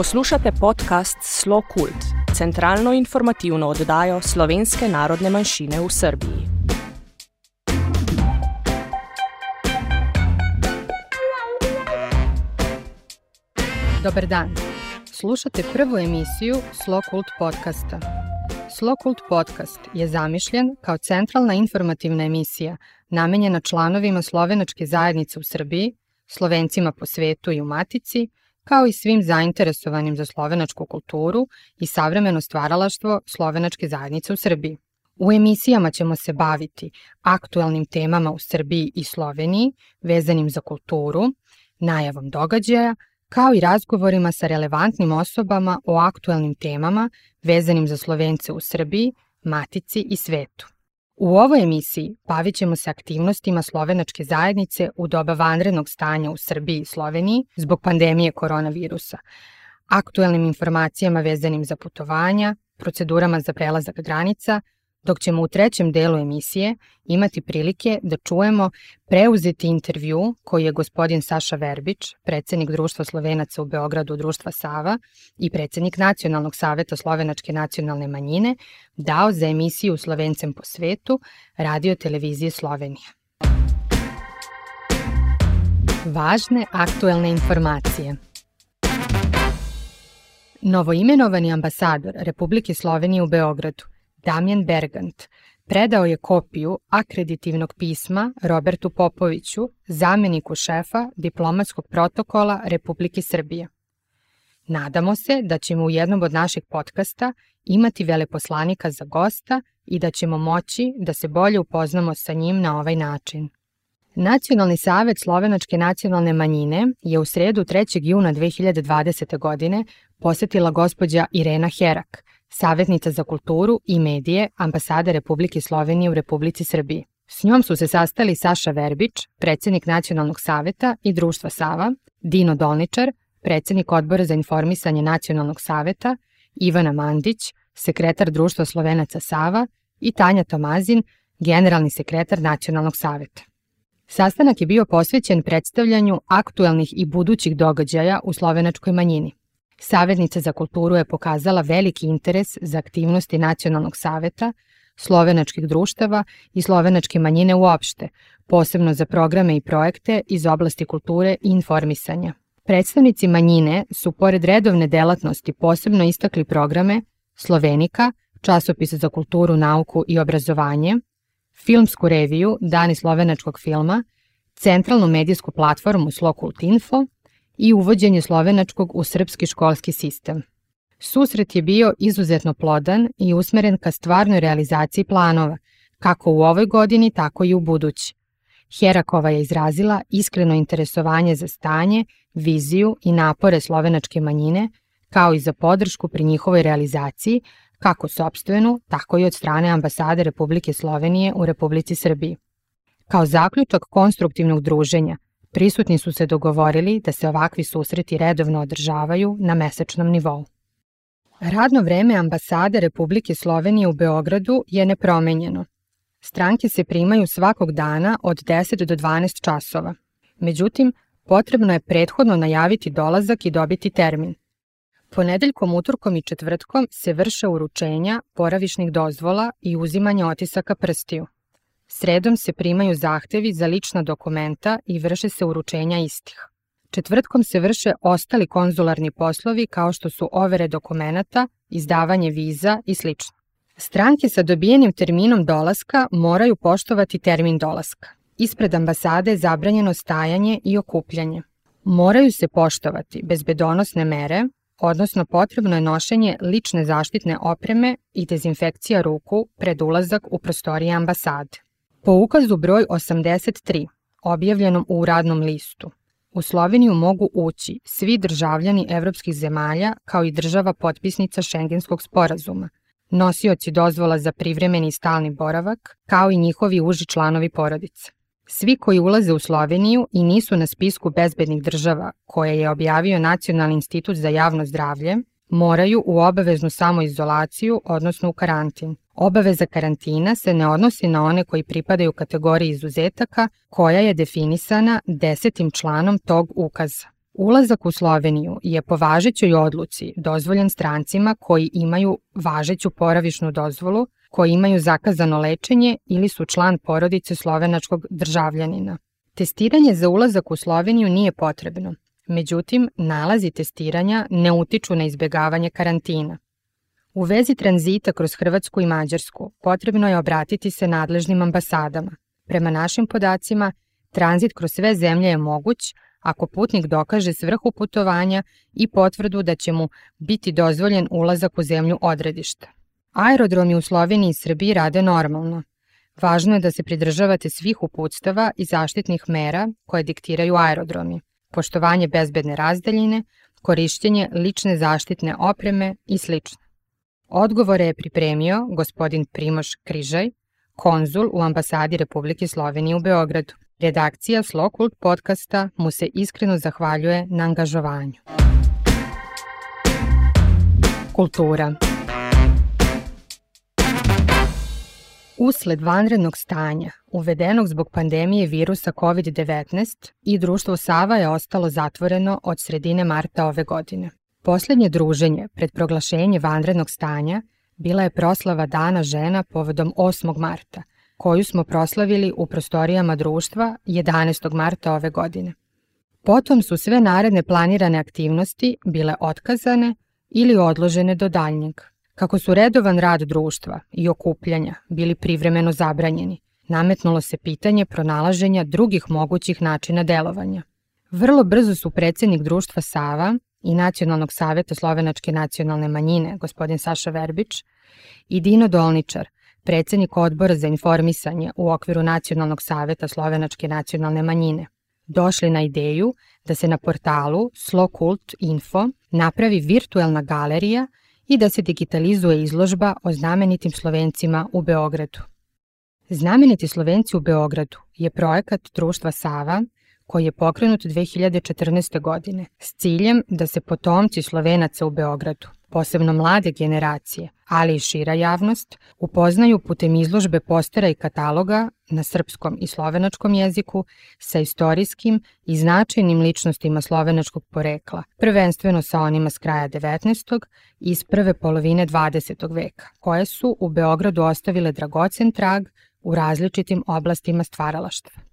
Poslušate podcast Slo Kult, centralno informativno oddajo slovenske narodne manjšine v Srbiji. Dobar dan. Slušate prvu emisiju Slo Kult podcasta. Slo Kult podcast je zamišljen kao centralna informativna emisija namenjena članovima slovenačke zajednice u Srbiji, slovencima po svetu i u Matici, kao i svim zainteresovanim za slovenačku kulturu i savremeno stvaralaštvo slovenačke zajednice u Srbiji. U emisijama ćemo se baviti aktuelnim temama u Srbiji i Sloveniji vezanim za kulturu, najavom događaja, kao i razgovorima sa relevantnim osobama o aktuelnim temama vezanim za Slovence u Srbiji, Matici i svetu. U ovoj emisiji bavit ćemo se aktivnostima slovenačke zajednice u doba vanrednog stanja u Srbiji i Sloveniji zbog pandemije koronavirusa, aktuelnim informacijama vezanim za putovanja, procedurama za prelazak granica, dok ćemo u trećem delu emisije imati prilike da čujemo preuzeti intervju koji je gospodin Saša Verbić, predsednik Društva Slovenaca u Beogradu Društva Sava i predsednik Nacionalnog saveta Slovenačke nacionalne manjine, dao za emisiju Slovencem po svetu radio televizije Slovenije. Važne aktuelne informacije Novoimenovani ambasador Republike Slovenije u Beogradu Damjan Bergant predao je kopiju akreditivnog pisma Robertu Popoviću, zameniku šefa diplomatskog protokola Republike Srbije. Nadamo se da ćemo u jednom od naših podcasta imati veleposlanika za gosta i da ćemo moći da se bolje upoznamo sa njim na ovaj način. Nacionalni savet Slovenačke nacionalne manjine je u sredu 3. juna 2020. godine posetila gospođa Irena Herak, savjetnica za kulturu i medije ambasade Republike Slovenije u Republici Srbiji. S njom su se sastali Saša Verbić, predsednik Nacionalnog saveta i Društva Sava, Dino Dolničar, predsednik Odbora za informisanje Nacionalnog saveta, Ivana Mandić, sekretar Društva Slovenaca Sava i Tanja Tomazin, generalni sekretar Nacionalnog saveta. Sastanak je bio posvećen predstavljanju aktuelnih i budućih događaja u slovenačkoj manjini. Savetnica za kulturu je pokazala veliki interes za aktivnosti Nacionalnog saveta, slovenačkih društava i slovenačke manjine uopšte, posebno za programe i projekte iz oblasti kulture i informisanja. Predstavnici manjine su pored redovne delatnosti posebno istakli programe Slovenika, časopis za kulturu, nauku i obrazovanje, filmsku reviju Dani slovenačkog filma, centralnu medijsku platformu Slokult Info i uvođenje slovenačkog u srpski školski sistem. Susret je bio izuzetno plodan i usmeren ka stvarnoj realizaciji planova, kako u ovoj godini, tako i u budući. Herakova je izrazila iskreno interesovanje za stanje, viziju i napore slovenačke manjine, kao i za podršku pri njihovoj realizaciji, kako sobstvenu, tako i od strane ambasade Republike Slovenije u Republici Srbiji. Kao zaključak konstruktivnog druženja, Prisutni su se dogovorili da se ovakvi susreti redovno održavaju na mesečnom nivou. Radno vreme ambasade Republike Slovenije u Beogradu je nepromenjeno. Stranke se primaju svakog dana od 10 do 12 časova. Međutim, potrebno je prethodno najaviti dolazak i dobiti termin. Ponedeljkom, utorkom i četvrtkom se vrše uručenja, poravišnih dozvola i uzimanje otisaka prstiju. Sredom se primaju zahtevi za lična dokumenta i vrše se uručenja istih. Četvrtkom se vrše ostali konzularni poslovi kao što su overe dokumenta, izdavanje viza i sl. Stranke sa dobijenim terminom dolaska moraju poštovati termin dolaska. Ispred ambasade je zabranjeno stajanje i okupljanje. Moraju se poštovati bezbedonosne mere, odnosno potrebno je nošenje lične zaštitne opreme i dezinfekcija ruku pred ulazak u prostorije ambasade. Po ukazu broj 83, objavljenom u radnom listu, u Sloveniju mogu ući svi državljani evropskih zemalja kao i država potpisnica Šengenskog sporazuma, nosioci dozvola za privremeni i stalni boravak, kao i njihovi uži članovi porodice. Svi koji ulaze u Sloveniju i nisu na spisku bezbednih država koje je objavio Nacionalni institut za javno zdravlje, moraju u obaveznu samoizolaciju, odnosno u karantin. Obaveza karantina se ne odnosi na one koji pripadaju kategoriji izuzetaka koja je definisana desetim članom tog ukaza. Ulazak u Sloveniju je po važećoj odluci dozvoljen strancima koji imaju važeću poravišnu dozvolu, koji imaju zakazano lečenje ili su član porodice slovenačkog državljanina. Testiranje za ulazak u Sloveniju nije potrebno, međutim, nalazi testiranja ne utiču na izbegavanje karantina. U vezi tranzita kroz Hrvatsku i Mađarsku potrebno je obratiti se nadležnim ambasadama. Prema našim podacima, tranzit kroz sve zemlje je moguć ako putnik dokaže svrhu putovanja i potvrdu da će mu biti dozvoljen ulazak u zemlju odredišta. Aerodromi u Sloveniji i Srbiji rade normalno. Važno je da se pridržavate svih uputstava i zaštitnih mera koje diktiraju aerodromi, poštovanje bezbedne razdaljine, korišćenje lične zaštitne opreme i sl. Odgovore je pripremio gospodin Primoš Križaj, konzul u ambasadi Republike Slovenije u Beogradu. Redakcija Slokult podcasta mu se iskreno zahvaljuje na angažovanju. Kultura Usled vanrednog stanja, uvedenog zbog pandemije virusa COVID-19, i društvo Sava je ostalo zatvoreno od sredine marta ove godine. Poslednje druženje pred proglašenje vanrednog stanja bila je proslava Dana žena povodom 8. marta, koju smo proslavili u prostorijama društva 11. marta ove godine. Potom su sve naredne planirane aktivnosti bile otkazane ili odložene do daljnjeg. Kako su redovan rad društva i okupljanja bili privremeno zabranjeni, nametnulo se pitanje pronalaženja drugih mogućih načina delovanja. Vrlo brzo su predsednik društva Sava i Nacionalnog saveta Slovenačke nacionalne manjine, gospodin Saša Verbić, i Dino Dolničar, predsednik odbora za informisanje u okviru Nacionalnog saveta Slovenačke nacionalne manjine, došli na ideju da se na portalu Slokult Info napravi virtuelna galerija i da se digitalizuje izložba o znamenitim Slovencima u Beogradu. Znameniti Slovenci u Beogradu je projekat društva Sava koji je pokrenut 2014. godine s ciljem da se potomci Slovenaca u Beogradu, posebno mlade generacije, ali i šira javnost, upoznaju putem izložbe postera i kataloga na srpskom i slovenačkom jeziku sa istorijskim i značajnim ličnostima slovenačkog porekla, prvenstveno sa onima s kraja 19. i iz prve polovine 20. veka, koje su u Beogradu ostavile dragocen trag u različitim oblastima stvaralaštva.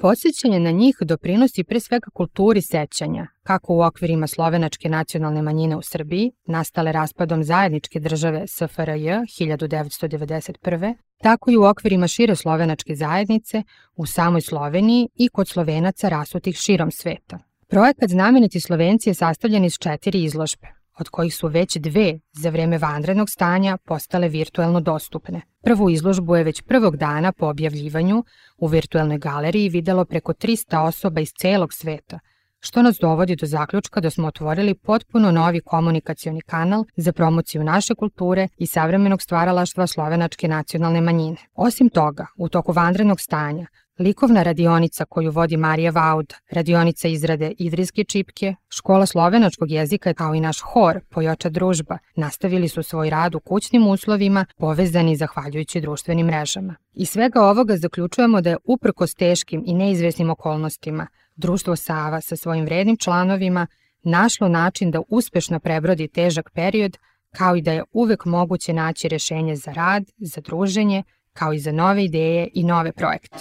Podsjećanje na njih doprinosi pre svega kulturi sećanja, kako u okvirima slovenačke nacionalne manjine u Srbiji, nastale raspadom zajedničke države SFRJ 1991. tako i u okvirima šire slovenačke zajednice u samoj Sloveniji i kod slovenaca rasutih širom sveta. Projekat Znameniti Slovenci je sastavljen iz četiri izložbe, od kojih su već dve za vreme vanrednog stanja postale virtuelno dostupne. Prvu izložbu je već prvog dana po objavljivanju u virtuelnoj galeriji videlo preko 300 osoba iz celog sveta, što nas dovodi do zaključka da smo otvorili potpuno novi komunikacioni kanal za promociju naše kulture i savremenog stvaralaštva slovenačke nacionalne manjine. Osim toga, u toku vanrednog stanja, Likovna radionica koju vodi Marija Vaud, radionica izrade Idrijske čipke, škola slovenačkog jezika kao i naš hor Pojoča družba nastavili su svoj rad u kućnim uslovima povezani zahvaljujući društvenim mrežama. I svega ovoga zaključujemo da je uprkos teškim i neizvesnim okolnostima društvo Sava sa svojim vrednim članovima našlo način da uspešno prebrodi težak period kao i da je uvek moguće naći rešenje za rad, za druženje, kao i za nove ideje i nove projekte.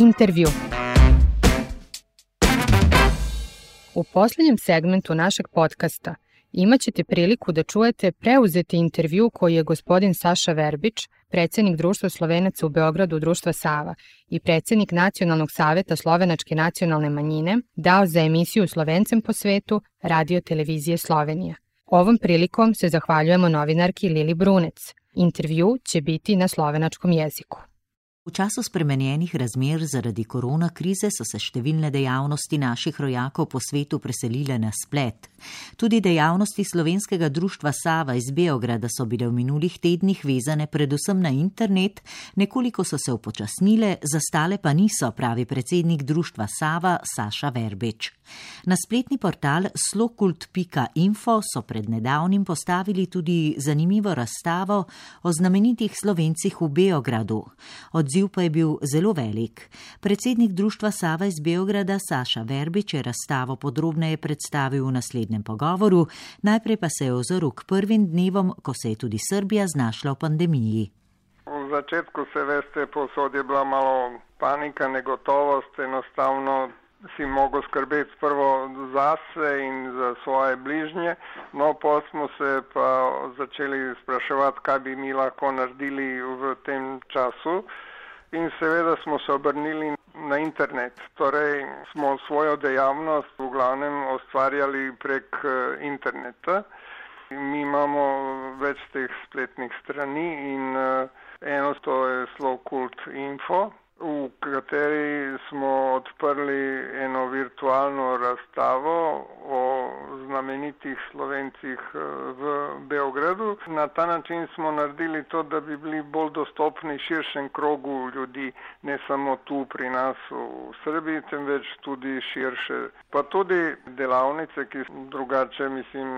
Intervju U poslednjem segmentu našeg podcasta imaćete priliku da čujete preuzeti intervju koji je gospodin Saša Verbić, predsednik Društva Slovenaca u Beogradu Društva Sava i predsednik Nacionalnog saveta Slovenačke nacionalne manjine, dao za emisiju Slovencem po svetu Radio Televizije Slovenija. Ovom prilikom se zahvaljujemo novinarki Lili Brunec. Intervju će biti na slovenačkom jeziku. V času spremenjenih razmer zaradi korona krize so se številne dejavnosti naših rojakov po svetu preselile na splet. Tudi dejavnosti slovenskega društva Sava iz Beograda so bile v minulih tednih vezane predvsem na internet, nekoliko so se upočasnile, zastale pa niso, pravi predsednik društva Sava Saša Verbeč. Na spletni portal slokult.info so pred nedavnim postavili tudi zanimivo razstavo o znamenitih slovencih v Beogradu. Odziv Izziv pa je bil zelo velik. Predsednik Društva Sava iz Beograda Saša Verbič je razstavo podrobneje predstavil v naslednjem pogovoru, najprej pa se je ozrl k prvim dnevom, ko se je tudi Srbija znašla v pandemiji. V začetku se veste, posod je bila malo panika, negotovost, enostavno si mogel skrbeti prvo zase in za svoje bližnje, no pa smo se pa začeli spraševati, kaj bi mi lahko naredili v tem času in seveda smo se obrnili na internet. Torej smo svojo dejavnost v glavnem ustvarjali prek eh, interneta. Mi imamo več teh spletnih strani in uh, eno to je Slowkult Info, v kateri smo odprli eno virtualno razstavo o znamenitih slovencih eh, v Beogradu. Na ta način smo naredili to, da bi bili bolj dostopni širšem krogu ljudi, ne samo tu pri nas v Srbiji, temveč tudi širše. Pa tudi delavnice, ki drugače, mislim,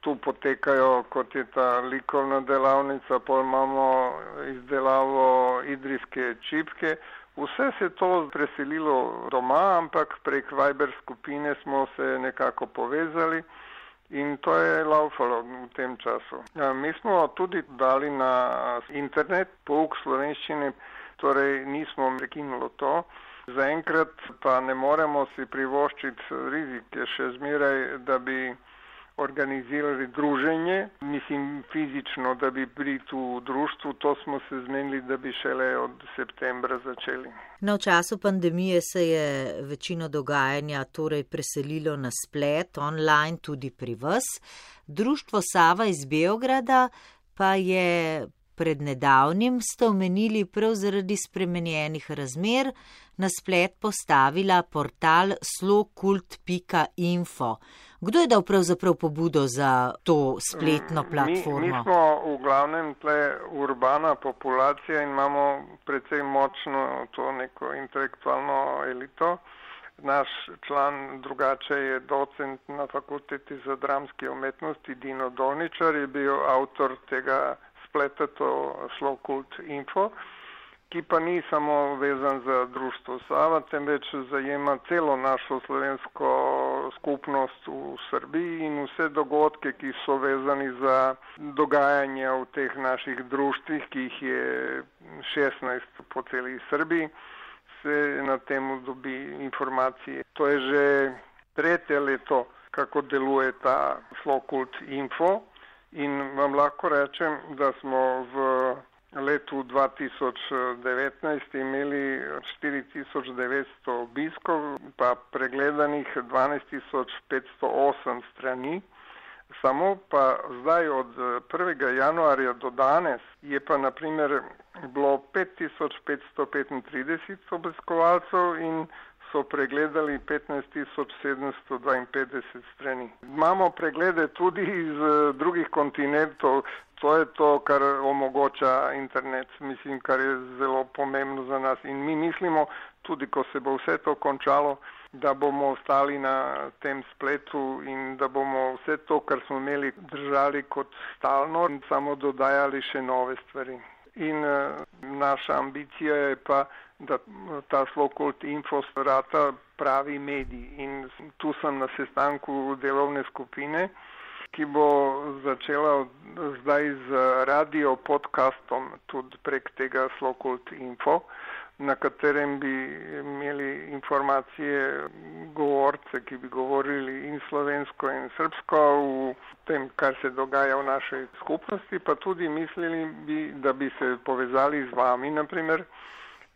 tu potekajo, kot je ta likovna delavnica, pol imamo izdelavo idrijske čipke. Vse se je to preselilo doma, ampak prek Viber skupine smo se nekako povezali in to je laufalo v tem času. Ja, mi smo tudi dali na internet pouk slovenščine, torej nismo prekinuli to. Zaenkrat pa ne moremo si privoščiti rizike še zmeraj, da bi organizirali druženje, mislim fizično, da bi bili tu v društvu, to smo se zmenili, da bi šele od septembra začeli. Na no, času pandemije se je večino dogajanja torej preselilo na splet, online tudi pri vas. Društvo Sava iz Beograda pa je pred nedavnim, ste omenili prav zaradi spremenjenih razmer, na splet postavila portal slokult.info. Kdo je dal pravzaprav pobudo za to spletno platformo? Mi, mi smo v glavnem tle urbana populacija in imamo precej močno to neko intelektualno elito. Naš član drugače je docent na fakulteti za dramske umetnosti Dino Dolničar, je bil avtor tega spleta, to Slokult Info ki pa ni samo vezan za društvo Sava, temveč zajema celo našo slovensko skupnost v Srbiji in vse dogodke, ki so vezani za dogajanje v teh naših društvih, ki jih je 16 po celi Srbiji, se na temu dobi informacije. To je že tretje leto, kako deluje ta Slokult Info in vam lahko rečem, da smo v letu 2019 imeli 4900 obiskov, pa pregledanih 12508 strani. Samo pa zdaj od 1. januarja do danes je pa naprimer bilo 5535 obiskovalcev in so pregledali 15752 strani. Imamo preglede tudi iz drugih kontinentov, To je to, kar omogoča internet, mislim, kar je zelo pomembno za nas. In mi mislimo, tudi ko se bo vse to končalo, da bomo ostali na tem spletu in da bomo vse to, kar smo imeli, držali kot stalno in samo dodajali še nove stvari. In uh, naša ambicija je pa, da ta Slokult Info strata pravi medij. In tu sem na sestanku delovne skupine ki bo začela zdaj z radio podcastom tudi prek tega Slokult Info, na katerem bi imeli informacije govorce, ki bi govorili in slovensko in srbsko v tem, kar se dogaja v našej skupnosti, pa tudi mislili bi, da bi se povezali z vami, naprimer,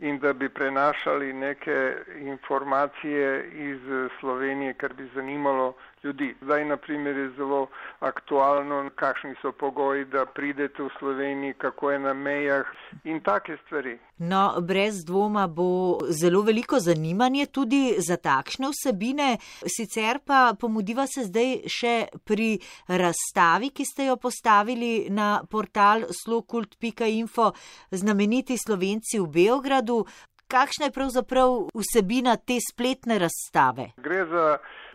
in da bi prenašali neke informacije iz Slovenije, kar bi zanimalo ljudi. Zdaj, na primer, je zelo aktualno, kakšni so pogoji, da pridete v Sloveniji, kako je na mejah in take stvari. No, brez dvoma bo zelo veliko zanimanje tudi za takšne vsebine. Sicer pa pomudiva se zdaj še pri razstavi, ki ste jo postavili na portal slokult.info znameniti slovenci v Beogradu. Kakšna je pravzaprav vsebina te spletne razstave? Gre za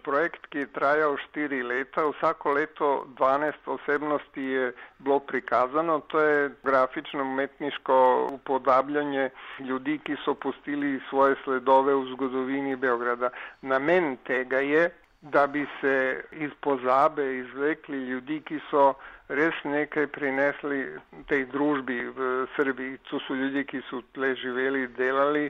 projekt, ki je trajal štiri leta. Vsako leto 12 osebnosti je bilo prikazano. To je grafično umetniško upodabljanje ljudi, ki so pustili svoje sledove v zgodovini Beograda. Namen tega je, da bi se iz pozabe izvlekli ljudi, ki so res nekaj prinesli tej družbi v Srbiji. To so ljudje, ki so tle živeli, delali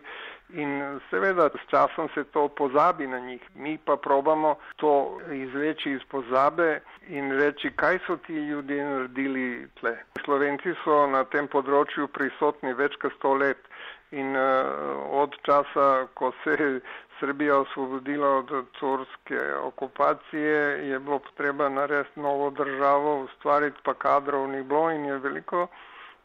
in seveda s časom se to pozabi na njih. Mi pa probamo to izveči iz pozabe in reči, kaj so ti ljudje naredili tle. Slovenci so na tem področju prisotni več kot sto let in uh, od časa, ko se Srbija osvobodila od turske okupacije, je bilo potreba narediti novo državo, ustvariti pa kadrov ni bilo in je veliko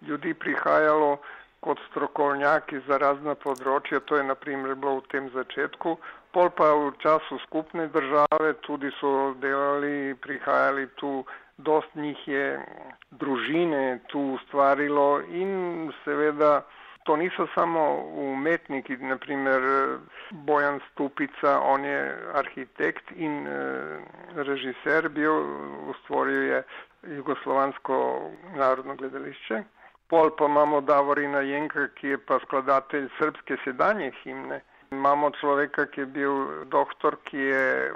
ljudi prihajalo kot strokovnjaki za razna področja, to je naprimer bilo v tem začetku, pol pa v času skupne države tudi so delali, prihajali tu, dost njih je družine tu ustvarilo in seveda To niso samo umetniki, naprimer Bojan Stupica, on je arhitekt in e, režiser bil, ustvoril je Jugoslovansko narodno gledališče. Pol pa imamo Davorina Jenka, ki je pa skladatelj srpske sedanje himne. Imamo človeka, ki je bil doktor, ki je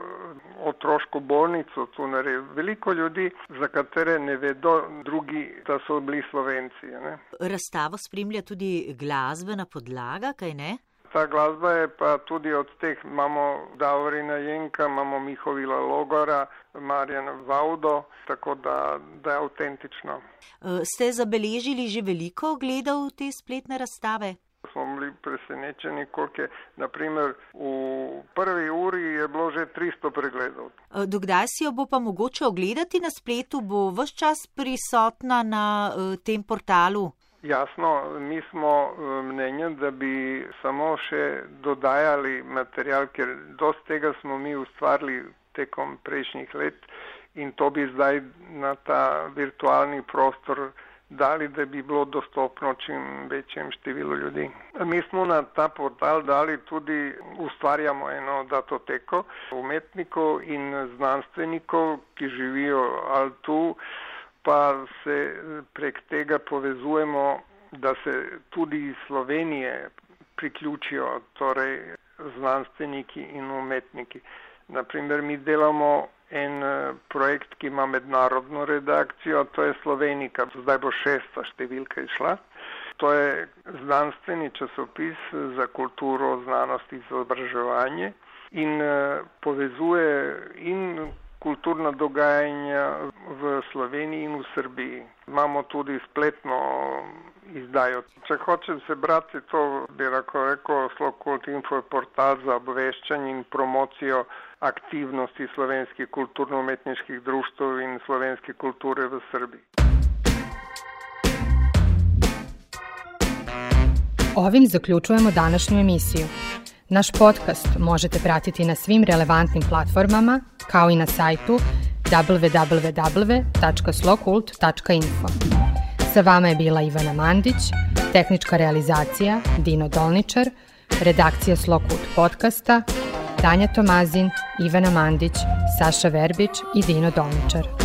otroško bolnico tu naredil. Veliko ljudi, za katere ne vedo drugi, da so bili slovenci. Ne? Razstavo spremlja tudi glasbena podlaga, kaj ne? Ta glasba je pa tudi od teh, imamo Davorina Jenka, imamo Mihovila Logora, Marjana Vaudo, tako da, da je avtentično. E, ste zabeležili že veliko gledal te spletne razstave? Smo bili presenečeni, koliko je, naprimer, v prvi uri je bilo že 300 pregledov. E, dokdaj si jo bo pa mogoče ogledati na spletu, bo vse čas prisotna na uh, tem portalu? Jasno, mi smo e, mnenja, da bi samo še dodajali material, ker dost tega smo mi ustvarili tekom prejšnjih let in to bi zdaj na ta virtualni prostor dali, da bi bilo dostopno čim večjem številu ljudi. Mi smo na ta portal dali tudi, ustvarjamo eno datoteko umetnikov in znanstvenikov, ki živijo ali tu, pa se prek tega povezujemo, da se tudi iz Slovenije priključijo torej znanstveniki in umetniki. Naprimer, mi delamo en eh, projekt, ki ima mednarodno redakcijo, to je Slovenika, zdaj bo šesta številka išla. To je znanstveni časopis za kulturo, znanost in izobraževanje in eh, povezuje in kulturna dogajanja v Sloveniji in v Srbiji. Imamo tudi spletno izdajo. Če hočem se brati, to bi lahko rekel, Slokult Info je portal za obveščanje in promocijo aktivnosti slovenskih kulturno-umetniških društv in slovenske kulture v Srbiji. Ovim zaključujemo današnju emisiju. Naš podcast možete pratiti na svim relevantnim platformama, kao i na sajtu www.slokult.info. Sa vama je bila Ivana Mandić, tehnička realizacija Dino Dolničar, redakcija Slokult podcasta Tanja Tomazin, Ivana Mandić, Saša Verbić i Dino Dolničar.